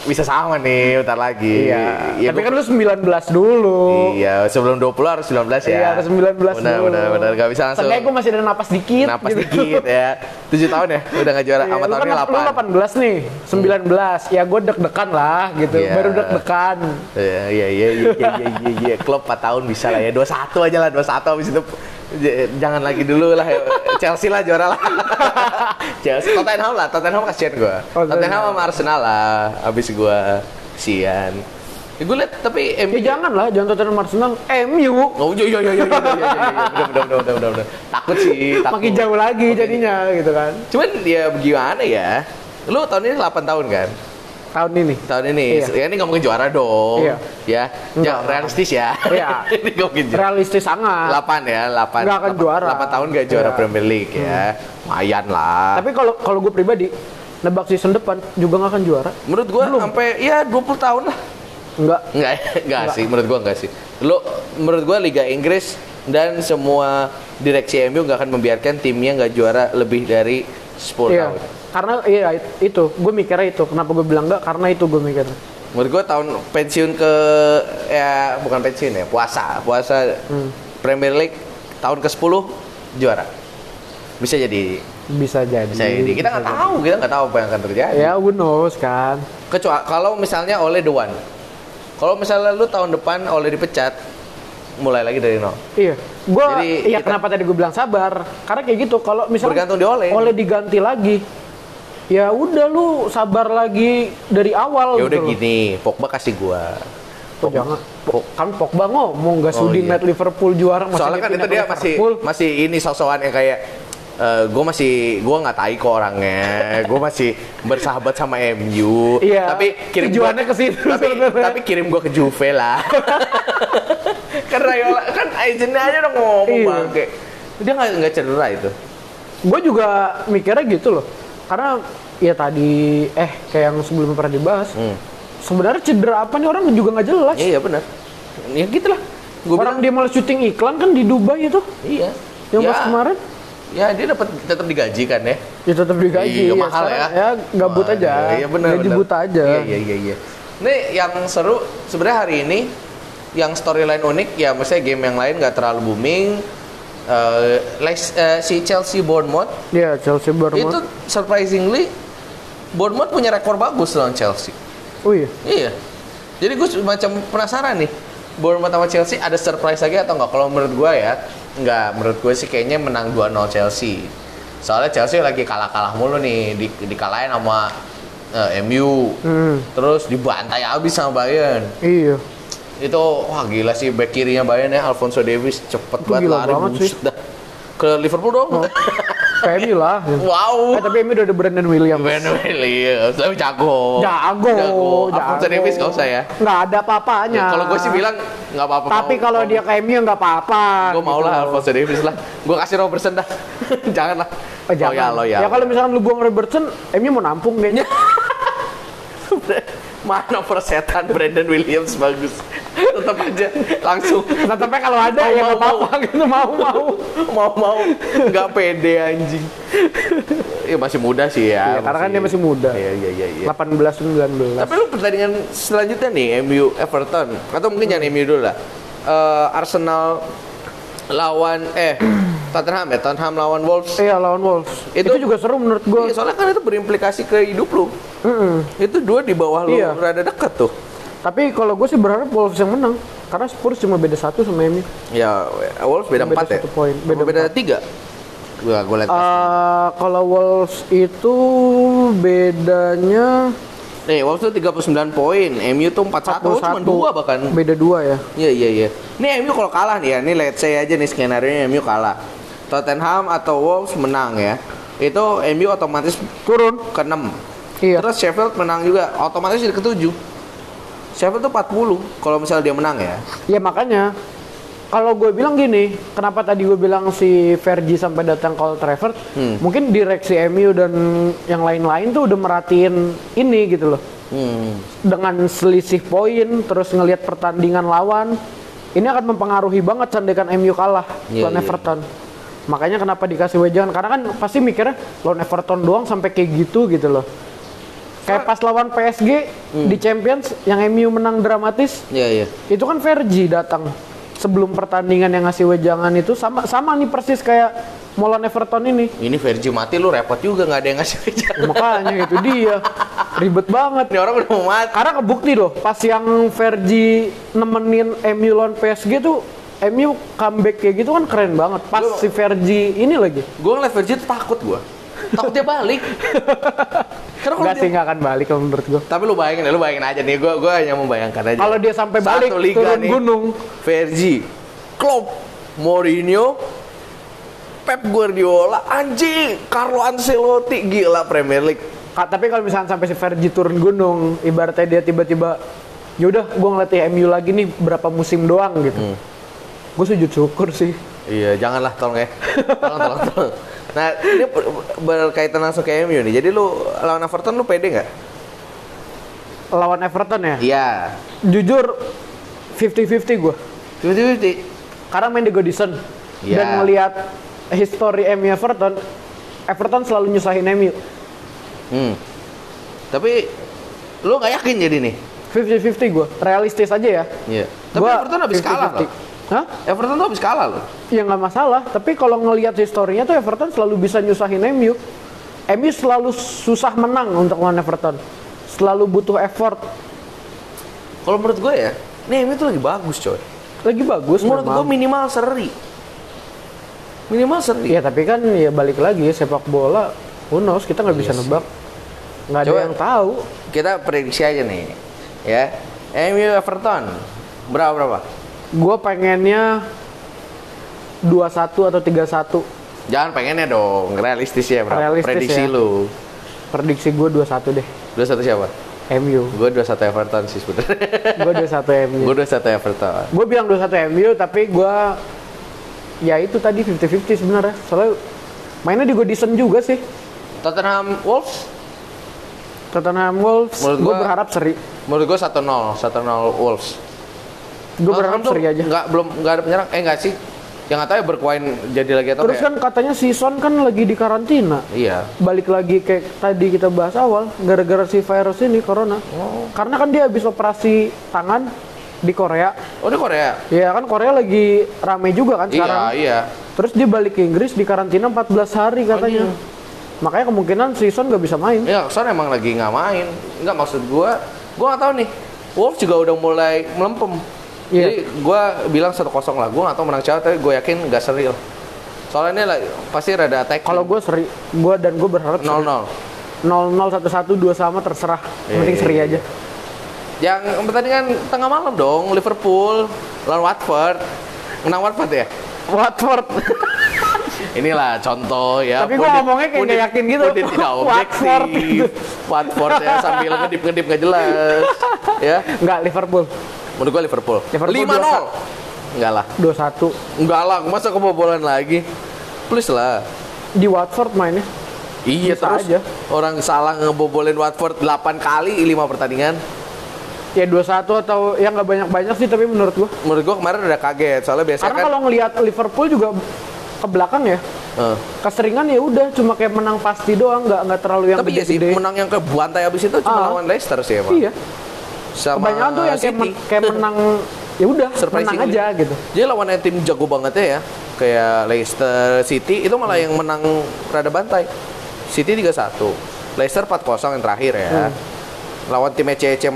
S2: bisa sama nih bentar lagi.
S1: Iya.
S2: Ya,
S1: Tapi
S2: gua-
S1: kan lu 19 dulu.
S2: Iya, sebelum 20 harus 19 ya.
S1: Iya, harus 19
S2: benar,
S1: dulu.
S2: Benar, benar, Gak bisa langsung.
S1: Seenggaknya gue masih ada napas dikit.
S2: Napas
S1: gitu.
S2: dikit ya. 7 tahun ya, udah gak juara.
S1: Iya,
S2: Sama
S1: lu
S2: tahun
S1: kan
S2: ini
S1: lu
S2: 8.
S1: 18 nih, 19. Ya gue deg-degan lah gitu.
S2: Iya.
S1: Baru deg-degan.
S2: Iya, iya, iya, iya, iya, iya, iya, iya. Klub 4 tahun bisa lah ya. 21 aja lah, 21 habis itu jangan lagi dulu lah ya. Chelsea lah juara lah Chelsea Tottenham lah Tottenham kasihan gue
S1: oh,
S2: Tottenham sama Arsenal lah abis gue sian Ya, gue liat tapi MU
S1: ya, jangan lah, jangan Tottenham Arsenal, MU.
S2: Oh iya iya iya iya iya iya, iya, iya, iya takut sih, takut.
S1: Makin jauh lagi jadinya gitu kan.
S2: Cuman ya gimana ya? Lu tahun ini 8 tahun kan?
S1: Tahun ini.
S2: Tahun ini,
S1: Iya.
S2: ya ini nggak mungkin juara dong.
S1: Iya.
S2: Ya,
S1: Enggak.
S2: ya realistis ya.
S1: Iya.
S2: ini nggak mungkin juara.
S1: Realistis sangat.
S2: 8 ya, 8.
S1: Nggak akan juara.
S2: 8 tahun nggak juara
S1: Iya. Hmm.
S2: Premier League ya. Lumayan lah.
S1: Tapi kalau kalau gue pribadi nebak season depan juga nggak akan juara.
S2: menurut gua sampai ya 20 tahun lah.
S1: Enggak.
S2: Enggak, enggak sih, menurut gua enggak sih. Lu menurut gua Liga Inggris dan semua direksi MU nggak akan membiarkan timnya nggak juara lebih dari 10
S1: Iya.
S2: tahun.
S1: Karena iya itu, gue mikirnya itu. Kenapa gue bilang enggak? Karena itu gue mikir.
S2: Menurut gua tahun pensiun ke ya bukan pensiun ya, puasa, puasa
S1: Hmm.
S2: Premier League tahun ke-10 juara. Bisa jadi,
S1: Bisa jadi.
S2: bisa jadi. Kita nggak tahu, kita nggak tahu apa yang akan terjadi.
S1: Ya, who knows kan.
S2: Kecuali kalau misalnya oleh The One. Kalau misalnya lu tahun depan oleh dipecat, mulai lagi dari nol.
S1: Iya. Gua
S2: Jadi
S1: iya
S2: kita-
S1: kenapa tadi gue bilang sabar? Karena kayak gitu kalau misalnya
S2: Bergantung di Ole.
S1: Oleh diganti lagi. Ya udah lu sabar lagi dari awal
S2: Ya udah
S1: gitu
S2: gini, Pogba kasih gua.
S1: Oh, jangan. Po- kan Pogba ngomong gak
S2: Oh,
S1: sudi
S2: iya.
S1: ngeliat Liverpool juara
S2: Soalnya kan itu dia masih
S1: Liverpool.
S2: masih ini sosokan yang kayak gue masih gue nggak tahu kok orangnya gue masih bersahabat sama MU
S1: Iya,
S2: tapi kirim
S1: tujuannya ke situ
S2: tapi, tapi kirim gue ke Juve lah kan Rayola kan agentnya aja udah ngomong
S1: Iya.
S2: bangke dia nggak nggak cedera itu
S1: Gue juga mikirnya gitu loh. Karena ya tadi eh kayak yang sebelumnya pernah dibahas.
S2: Hmm.
S1: Sebenarnya cedera apa nih orang juga nggak jelas.
S2: iya iya benar ya gitulah gue
S1: orang
S2: bilang
S1: dia malah syuting iklan kan di Dubai itu.
S2: iya
S1: Yang
S2: ya,
S1: pas kemarin
S2: ya dia dapat tetap digaji kan ya
S1: ya tetap digaji.
S2: Iya,
S1: Ya,
S2: mahal ya.
S1: Ya gabut aja.
S2: Iya benar.
S1: Gaji
S2: benar.
S1: buta aja.
S2: Iya iya iya. iya. Ini yang seru sebenarnya hari ini yang storyline unik ya maksudnya game yang lain nggak terlalu booming. Eh, Lex- eh, si Chelsea Bournemouth
S1: Iya, Chelsea
S2: itu
S1: Bournemouth.
S2: surprisingly Bournemouth punya rekor bagus lawan Chelsea.
S1: Oh iya.
S2: Iya. Jadi gue macam penasaran nih. Bournemouth sama Chelsea ada surprise lagi atau enggak? Kalau menurut gue ya, enggak. Menurut gue sih kayaknya menang 2-0 Chelsea. Soalnya Chelsea lagi kalah-kalah mulu nih, di, dikalahin sama eh, MU.
S1: Hmm,
S2: Terus dibantai habis sama Bayern.
S1: iya.
S2: Itu wah gila sih back kirinya Bayern ya Alfonso Davies cepet
S1: Itu
S2: banget lari
S1: banget sih.
S2: dah. Ke Liverpool dong.
S1: Kayak MU lah.
S2: wow.
S1: Eh, tapi MU udah ada Brandon Williams.
S2: Ben Williams, tapi jago.
S1: Jago,
S2: Jago. Alfonso
S1: jago.
S2: Davies gak usah ya.
S1: Nggak ada apa-apanya.
S2: Kalau gue sih bilang nggak apa-apa.
S1: Tapi
S2: mau-
S1: kalau
S2: mau-
S1: dia ke MU nggak apa-apa.
S2: gue mau
S1: gitu.
S2: lah Alfonso Davies lah. Gue kasih Robertson dah. Jangan lah.
S1: Oh, jangan.
S2: Loyal, loyal.
S1: Ya kalau misalkan lu buang Robertson, MU mau nampung kayaknya.
S2: Mana persetan Brandon Williams bagus. Tetap aja langsung
S1: Tetapnya kalau ada
S2: Mau,
S1: ya
S2: mau,
S1: nggak apa-apa gitu mau mau.
S2: mau mau nggak pede anjing. Iya masih muda sih ya.
S1: Iya, karena kan dia masih muda.
S2: Iya iya iya. iya.
S1: 18 19.
S2: Tapi lu pertandingan selanjutnya nih MU Everton atau mungkin jangan MU dulu lah. Eh, Arsenal lawan eh Tottenham ya Tottenham lawan Wolves.
S1: Iya lawan Wolves. Itu,
S2: Itu-
S1: juga seru menurut gua.
S2: Iya, soalnya kan itu berimplikasi ke hidup lu.
S1: Mm-mm.
S2: Itu dua di bawah lu
S1: Iya.
S2: rada deket tuh.
S1: Tapi kalau gue sih berharap Wolves yang menang. Karena Spurs cuma beda satu sama MU.
S2: Ya, Wolves beda
S1: Beda
S2: empat ya.
S1: satu poin,
S2: Beda,
S1: beda
S2: tiga. Gua lihat.
S1: Eh, kalau Wolves itu bedanya
S2: Nih, Wolves tuh 39 poin, MU tuh 41, oh, cuma
S1: 41.
S2: dua bahkan.
S1: Beda dua ya.
S2: Iya iya iya. Nih MU kalau kalah nih ya, nih let's say aja nih skenario nya MU kalah. Tottenham atau Wolves menang ya. Itu MU otomatis
S1: Turun.
S2: ke 6.
S1: Iya.
S2: Terus Sheffield menang juga, otomatis jadi ke 7. Sheffield tuh 40 kalau misalnya dia menang ya.
S1: Ya makanya kalau gue bilang gini, kenapa tadi gue bilang si Fergie sampai datang Old Trafford?
S2: Hmm.
S1: Mungkin direksi MU dan yang lain-lain tuh udah merhatiin ini gitu loh.
S2: Hmm.
S1: Dengan selisih poin, terus ngelihat pertandingan lawan, ini akan mempengaruhi banget sandekan MU kalah
S2: Iya,
S1: lawan
S2: iya.
S1: Everton. Makanya kenapa dikasih wejangan? Karena kan pasti mikirnya lawan Everton doang sampai kayak gitu gitu loh. Kayak pas lawan PSG
S2: Hmm.
S1: di Champions yang MU menang dramatis,
S2: Iya iya.
S1: itu kan Fergie datang sebelum pertandingan yang ngasih wejangan itu sama sama nih persis kayak Molan Everton ini.
S2: Ini Vergi mati lu repot juga nggak ada yang ngasih kejar.
S1: Ya, makanya itu dia ribet banget.
S2: Ini orang udah mau mati.
S1: Karena kebukti loh pas yang Fergie nemenin MU lawan PSG tuh MU comeback kayak gitu kan keren banget. Pas
S2: Lu-
S1: si Fergie ini lagi.
S2: Gue ngeliat Vergi tuh takut gue. Takut dia balik. Karena kalau
S1: Enggak sih
S2: dia...
S1: nggak akan balik kalau menurut gua.
S2: Tapi lu bayangin ya, lu bayangin aja nih. Gue gue hanya membayangkan aja.
S1: Kalau dia sampai balik
S2: Satu liga
S1: turun
S2: nih.
S1: gunung.
S2: Vergi, Klopp, Mourinho, Pep Guardiola, anjing, Carlo Ancelotti, gila Premier League.
S1: Ka- tapi kalau misalnya sampai si Fergie turun gunung, ibaratnya dia tiba-tiba yaudah gua ngelatih MU lagi nih berapa musim doang gitu.
S2: Hmm.
S1: Gue sujud syukur sih.
S2: Iya, janganlah tolong ya. Tolong, tolong, tolong. Nah, ini ber- berkaitan langsung ke MU nih. Jadi lu lawan Everton lu pede nggak?
S1: Lawan Everton ya.
S2: Iya.
S1: Jujur 50-50 gue.
S2: 50-50.
S1: Karena main di Goodison
S2: Iya.
S1: dan melihat history MU Everton, Everton selalu nyusahin MU.
S2: Hmm. Tapi lu nggak yakin jadi nih?
S1: 50-50 gue, realistis aja ya.
S2: Iya. Tapi
S1: Gua
S2: Everton habis kalah
S1: 50-50.
S2: loh.
S1: Hah?
S2: Everton tuh habis kalah loh.
S1: Ya nggak masalah, tapi kalau ngelihat historinya tuh Everton selalu bisa nyusahin MU. MU selalu susah menang untuk lawan Everton. Selalu butuh effort.
S2: Kalau menurut gue ya, nih MU tuh lagi bagus coy.
S1: Lagi bagus
S2: Menurut
S1: memang.
S2: gue minimal seri. Minimal seri.
S1: Iya tapi kan ya balik lagi sepak bola, who knows, kita nggak bisa nebak. Nggak ada yang tahu.
S2: Kita prediksi aja nih. Ya. MU Everton. Berapa berapa?
S1: Gue pengennya 2-1 atau 3-1.
S2: Jangan pengennya dong, realistis ya berapa?
S1: Realistis
S2: Prediksi
S1: ya.
S2: lu.
S1: Prediksi gue 2-1 deh.
S2: Dua satu siapa?
S1: MU.
S2: Gue dua satu Everton sih sebenarnya.
S1: Gue 2-1 MU.
S2: Gue dua satu Everton.
S1: Gue bilang 2-1 MU tapi gue ya itu tadi 50-50 sebenarnya. Soalnya mainnya di Goodison juga sih.
S2: Tottenham Wolves.
S1: Tottenham Wolves, gue berharap seri.
S2: Menurut gue 1-0, 1-0 Wolves.
S1: Gue berharap
S2: Tottenham tuh
S1: seri aja.
S2: Nggak, belum nggak ada penyerang. Eh nggak sih. Yang nggak tahu ya berkuain jadi lagi atau
S1: Terus
S2: kayak-
S1: kan katanya si Son kan lagi di karantina.
S2: Iya.
S1: Balik lagi kayak tadi kita bahas awal, gara-gara si virus ini corona.
S2: Oh.
S1: Karena kan dia habis operasi tangan di Korea.
S2: Oh di Korea.
S1: Ya kan Korea lagi rame juga kan sekarang.
S2: Iya iya.
S1: Terus dia balik ke Inggris di karantina 14 hari katanya.
S2: iya.
S1: Makanya kemungkinan si Son gak bisa main.
S2: Iya, Son emang lagi nggak main. Nggak maksud gue. Gue nggak tahu nih. Wolves juga udah mulai melempem.
S1: Iya.
S2: Jadi gue bilang 1-0 lah. Gue gak tau menang siapa, tapi gue yakin gak seri lah. Soalnya ini lah, pasti rada attack.
S1: Kalau gue seri, gue dan gue berharap
S2: 0-0.
S1: 0-0, 1-1, 2 sama terserah. Yang penting
S2: Iya,
S1: seri
S2: iya,
S1: aja.
S2: Yang pertandingan tengah malam dong, Liverpool lawan Watford. Menang Watford ya?
S1: Watford.
S2: Inilah contoh ya.
S1: Tapi gua
S2: Pundit-
S1: ngomongnya kayak nggak yakin gitu.
S2: Pundit tidak
S1: Watford
S2: objektif. Watford ya sambil ngedip-ngedip gak jelas. ya.
S1: Enggak, Liverpool.
S2: Menurut gua Liverpool.
S1: Liverpool
S2: 5-0. Enggak lah.
S1: 2-1.
S2: Enggak lah, masa kebobolan lagi? Please lah.
S1: Di Watford mainnya.
S2: Iya
S1: Bisa
S2: terus
S1: aja.
S2: orang salah ngebobolin Watford 8 kali 5 pertandingan.
S1: Ya 2-1 atau ya nggak banyak-banyak sih tapi menurut gua.
S2: Menurut gua kemarin udah kaget soalnya biasanya
S1: Karena
S2: kan
S1: kalau ngelihat Liverpool juga ke belakang ya,
S2: Eh,
S1: keseringan ya udah cuma kayak menang pasti doang, nggak nggak terlalu yang
S2: tapi iya sih
S1: gede-gede.
S2: menang yang ke bantai abis itu cuma
S1: Ah.
S2: lawan Leicester sih emang.
S1: Iya.
S2: Sama
S1: Kebanyakan tuh yang kayak, men- kayak menang ya udah menang aja gitu.
S2: Jadi lawan yang tim jago banget ya, kayak Leicester City itu malah yang menang rada bantai. City 3-1. Leicester 4-0 yang terakhir ya.
S1: Hmm.
S2: Lawan tim ECC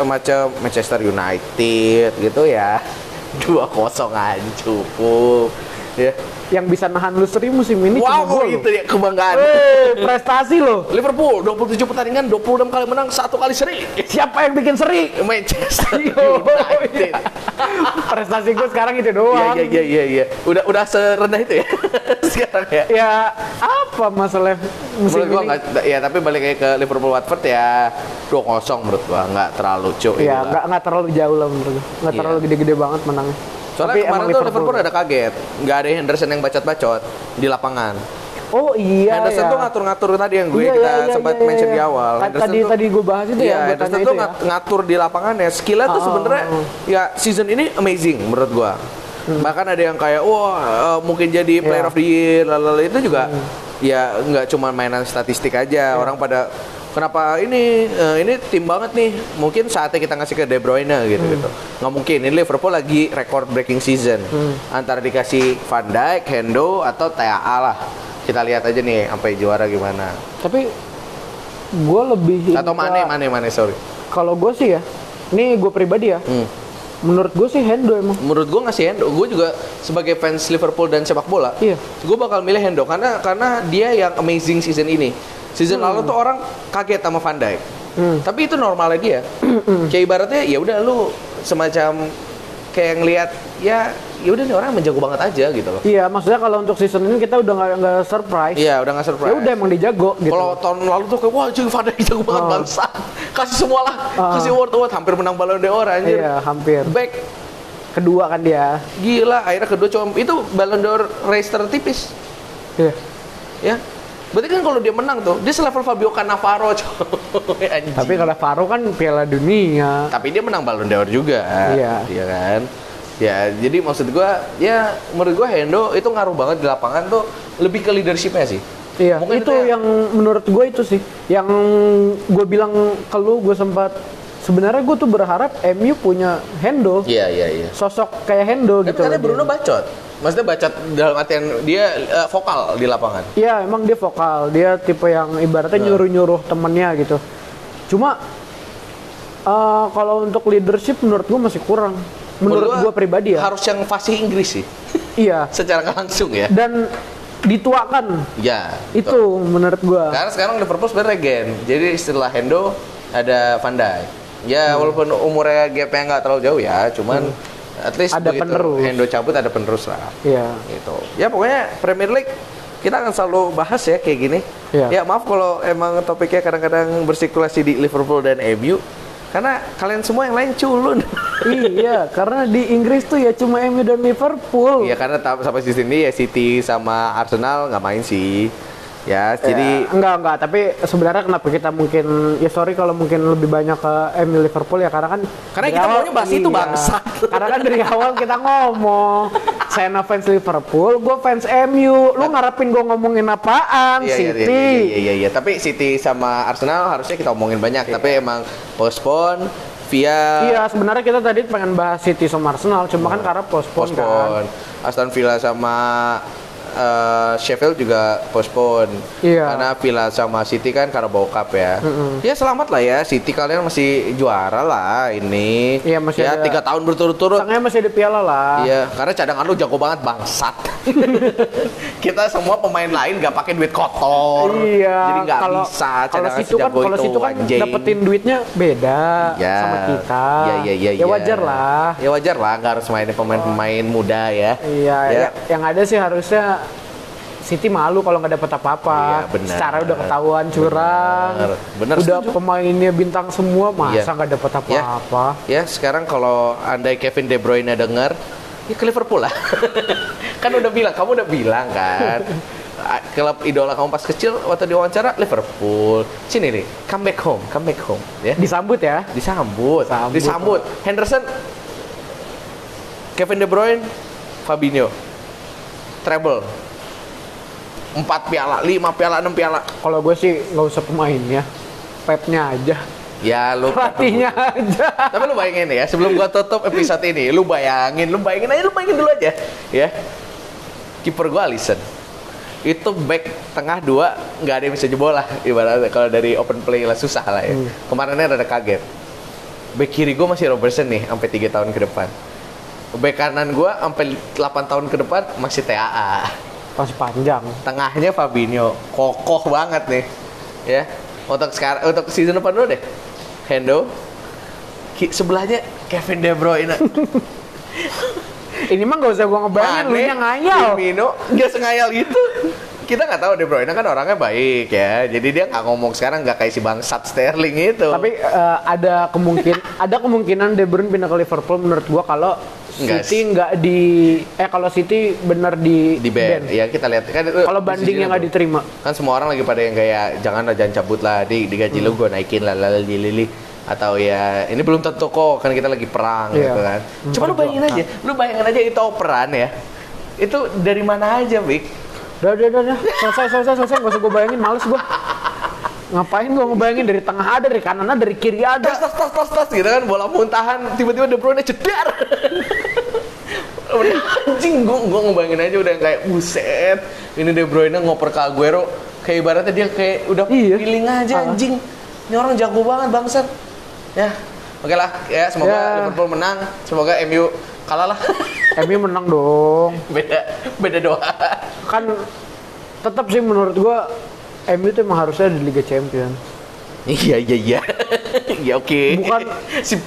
S2: macam Manchester United gitu ya. 2-0 aja cukup. Ya.
S1: Yang bisa nahan lu seri musim ini
S2: wow,
S1: cuma gua
S2: itu
S1: loh.
S2: ya kebanggaan.
S1: Eh, prestasi loh.
S2: Liverpool 27 pertandingan 26 kali menang, satu kali seri.
S1: Siapa yang bikin seri?
S2: Manchester
S1: Yo,
S2: United.
S1: iya. Prestasi gue sekarang itu
S2: Iya
S1: doang.
S2: iya iya iya iya. Udah udah serendah itu ya sekarang ya.
S1: Ya apa masalah musim
S2: Menurut gua
S1: ini?
S2: nggak, ya tapi balik ke Liverpool Watford ya 2-0 menurut gua nggak terlalu cuy.
S1: Ya nggak nggak terlalu jauh lah menurut gue. Nggak
S2: Iya.
S1: terlalu gede-gede banget menangnya.
S2: Soalnya
S1: Tapi
S2: kemarin tuh Liverpool ada kaget, nggak ada Henderson yang bacot-bacot di lapangan.
S1: Oh iya
S2: Henderson
S1: ya.
S2: tuh ngatur-ngatur tadi yang gue
S1: Iya,
S2: kita
S1: iya, iya,
S2: sempat
S1: iya,
S2: mention
S1: iya.
S2: di awal.
S1: Ta- Tadi
S2: tuh-
S1: tadi gue bahas itu
S2: Iya,
S1: ya, gue
S2: Henderson tuh
S1: ya.
S2: ngat- ngatur di lapangannya. Skillnya tuh
S1: Ah,
S2: sebenarnya ya season ini amazing menurut gua. Bahkan ada yang kayak wah eh, mungkin jadi player
S1: Iya.
S2: of the year lalala itu juga ya nggak cuma mainan statistik aja. Orang pada kenapa ini eh, ini tim banget nih. Mungkin saatnya kita ngasih ke De Bruyne gitu gitu. Nggak mungkin ini Liverpool lagi record breaking season. Antara dikasih Van Dijk, Hendo atau TAA lah. Kita lihat aja nih sampai juara gimana.
S1: Tapi gue lebih
S2: Atau Mane, Mane, Mane, sorry.
S1: Kalau gue sih ya, ini gue pribadi ya.
S2: Hmm.
S1: Menurut gue sih Hendo emang.
S2: menurut gue ngasih Hendo gue juga sebagai fans Liverpool dan sepak bola
S1: Iya.
S2: gue bakal milih Hendo karena karena dia yang amazing season ini season lalu tuh orang kaget sama Van Dijk
S1: Hmm.
S2: tapi itu normalnya dia kayak ibaratnya ya udah lu semacam kayak ngelihat ya ya udah nih orang menjago banget aja gitu loh
S1: Iya, maksudnya kalau untuk season ini kita udah nggak nggak surprise.
S2: iya udah nggak surprise
S1: Ya udah emang dijago gitu.
S2: kalau tahun lalu tuh kayak wah cuy Van Dijk jago banget
S1: Oh.
S2: bangsa kasih semua lah
S1: Ah.
S2: kasih award award hampir menang Ballon d'Or anjir
S1: Iya, hampir.
S2: back
S1: Kedua kan dia.
S2: gila akhirnya kedua cuma itu Ballon d'Or race tertipis
S1: Iya.
S2: ya berarti kan kalau dia menang tuh dia selevel Fabio Cannavaro.
S1: Tapi kalau Faro kan Piala Dunia.
S2: tapi dia menang Ballon d'Or juga
S1: Iya.
S2: iya kan ya jadi maksud gua ya menurut gua Hendo itu ngaruh banget di lapangan tuh lebih ke leadershipnya sih
S1: Iya,
S2: Mungkin
S1: itu
S2: itu ya-
S1: yang menurut gue itu sih. Yang gue bilang ke lu, gue sempat sebenarnya gue tuh berharap MU punya Hendo,
S2: iya iya iya
S1: sosok kayak Hendo
S2: tapi
S1: gitu.
S2: katanya Bruno bacot maksudnya bacot dalam artian dia eh, vokal di lapangan
S1: Iya, emang dia vokal. Dia tipe yang ibaratnya
S2: Nah.
S1: nyuruh-nyuruh temennya gitu. Cuma eh, kalau untuk leadership menurut gue masih kurang. Menurut,
S2: gua
S1: gue pribadi ya.
S2: harus yang fasih Inggris sih
S1: Iya.
S2: secara langsung ya
S1: Dan dituakan
S2: ya
S1: itu menurut gue.
S2: Karena sekarang Liverpool sebenarnya regen. Jadi setelah Hendo ada Van Dijk. Ya
S1: Hmm.
S2: walaupun umurnya gapnya nggak terlalu jauh ya, cuman at least
S1: Ada
S2: begitu
S1: penerus.
S2: Hendo cabut ada penerus lah.
S1: Iya.
S2: Gitu. Ya pokoknya Premier League kita akan selalu bahas ya kayak gini.
S1: Iya.
S2: Ya maaf kalau emang topiknya kadang-kadang bersirkulasi di Liverpool dan MU. Karena kalian semua yang lain culun.
S1: iya, karena di Inggris tuh ya cuma MU dan Liverpool.
S2: ya karena sampai di sini ya City sama Arsenal nggak main sih. Ya, jadi
S1: Ya, enggak enggak tapi sebenarnya kenapa kita mungkin ya sorry kalau mungkin lebih banyak ke MU Liverpool ya karena kan
S2: Karena kita
S1: awal-
S2: maunya bahas itu,
S1: iya.
S2: bangsat.
S1: karena kan dari awal kita ngomong saya fans Liverpool gue fans MU lu ngarepin gue ngomongin apaan
S2: Iya, iya,
S1: City
S2: iya, iya, iya, iya. Tapi City sama Arsenal harusnya kita omongin banyak. Tapi emang postpone via
S1: Iya sebenarnya kita tadi pengen bahas City sama Arsenal cuma kan karena postpone kan
S2: postpone. Aston Villa sama eh, Sheffield juga postpone.
S1: Iya.
S2: Karena Villa sama City kan Carabao Cup ya. Ya selamat lah ya City kalian masih juara lah ini.
S1: Iya, masih
S2: ya
S1: ada-
S2: tiga tahun berturut-turut.
S1: Tengahnya masih ada piala lah.
S2: Iya, karena cadangan lu jago banget bangsat. Kita semua pemain lain gak pakai duit kotor.
S1: Iya.
S2: Jadi nggak bisa
S1: kalau situ kan kalau
S2: itu,
S1: situ kan
S2: anjing.
S1: dapetin duitnya beda
S2: Ya.
S1: sama kita.
S2: Ya, ya, ya,
S1: ya wajar lah.
S2: Ya wajar lah, nggak harus mainin pemain-pemain muda ya.
S1: Iya,
S2: Ya.
S1: ya- yang ada sih harusnya City malu kalau nggak dapat apa-apa.
S2: Iya.
S1: Secara udah ketahuan curang.
S2: Benar, benar,
S1: udah
S2: setuju.
S1: pemainnya bintang semua, masa
S2: Iya.
S1: nggak dapat
S2: Ya.
S1: apa-apa?
S2: Ya, sekarang kalau andai Kevin De Bruyne denger, ya ke Liverpool lah. kan udah bilang, kamu udah bilang kan. Klub idola kamu pas kecil waktu diwawancara Liverpool. Sini nih, come back home, come back home, ya.
S1: Disambut ya.
S2: Disambut,
S1: Sambut.
S2: disambut. Henderson, Kevin De Bruyne, Fabinho, treble, empat piala, lima piala, enam piala.
S1: Kalau gue sih nggak usah pemainnya, Pepnya aja,
S2: Ya lu
S1: pelatihnya aja.
S2: Tapi lu bayangin ya, sebelum gua tutup episode ini, lu bayangin, lu bayangin aja, lu bayangin dulu aja, ya. Kiper gua Alisson. Itu back tengah dua nggak ada yang bisa jebol lah ibaratnya kalau dari open play lah susah lah ya. Kemarinnya rada kaget. Back kiri gua masih Robertson nih sampai tiga tahun ke depan. Back kanan gua sampai 8 tahun ke depan masih TAA.
S1: Masih panjang.
S2: Tengahnya Fabinho, kokoh banget nih. Ya. Untuk sekarang untuk season depan dulu deh. Hendo. Ki- sebelahnya Kevin De Bruyne.
S1: Ini mah nggak usah gue ngebayangin, lu yang ngayal.
S2: Firmino dia sengayal itu. Kita nggak tahu De Bruyne kan orangnya baik ya. Jadi dia nggak ngomong sekarang nggak kayak si bangsat Sterling itu.
S1: Tapi eh, ada kemungkin ada kemungkinan De Bruyne pindah ke Liverpool menurut gua kalau City nggak di eh kalau City bener di,
S2: di band, ya kita lihat. Kan
S1: Kalau
S2: di
S1: bandingnya
S2: sini
S1: nggak diterima.
S2: kan semua orang lagi pada yang kayak jangan jangan cabut lah di digaji
S1: Hmm.
S2: lu gue naikin lah lali lili atau ya ini belum tentu kok kan kita lagi perang
S1: Iya.
S2: gitu kan. Coba lu bayangin aja lu bayangin aja itu operan ya. Itu dari mana aja Vic
S1: Udah, udah, udah, udah. Selesai, selesai, selesai. Gak usah gue bayangin, males gue. Ngapain gue ngebayangin dari tengah ada, dari kanan ada, dari kiri ada.
S2: tas tas tas tas tas gitu kan bola muntahan tiba-tiba De Bruyne cedar Udah, anjing gue gue ngebayangin aja udah kayak buset ini De Bruyne ngoper ke Aguero kayak ibaratnya dia kayak udah
S1: Iya.
S2: feeling aja
S1: Ah.
S2: anjing ini orang jago banget bangsat ya oke lah ya semoga
S1: Ya.
S2: Liverpool menang semoga MU kalah lah
S1: MU menang dong.
S2: beda beda doa
S1: Kan tetap sih menurut gue MU tuh emang harusnya di Liga Champions.
S2: iya iya iya ya oke
S1: Bukan-
S2: Si-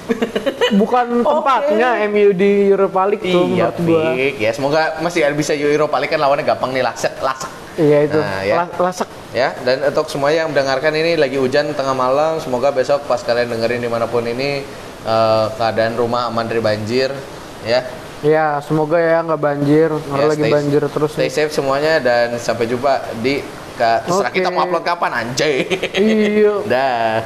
S1: Bukan tempatnya MU di Europa League tuh
S2: iya
S1: menurut
S2: ya semoga masih bisa Europa League kan lawannya gampang nih lasek lasek
S1: Iya itu.
S2: Nah, ya.
S1: La- Lasek.
S2: ya dan untuk semua yang mendengarkan ini lagi hujan tengah malam semoga besok pas kalian dengerin di mana pun ini eh, keadaan rumah aman dari banjir ya
S1: Ya, semoga ya nggak banjir. Nggak
S2: Ya,
S1: lagi
S2: stay-
S1: banjir terus.
S2: stay
S1: nih.
S2: safe semuanya dan sampai jumpa di ke,
S1: Oke.
S2: kita mau upload kapan anjay
S1: Iya.
S2: dah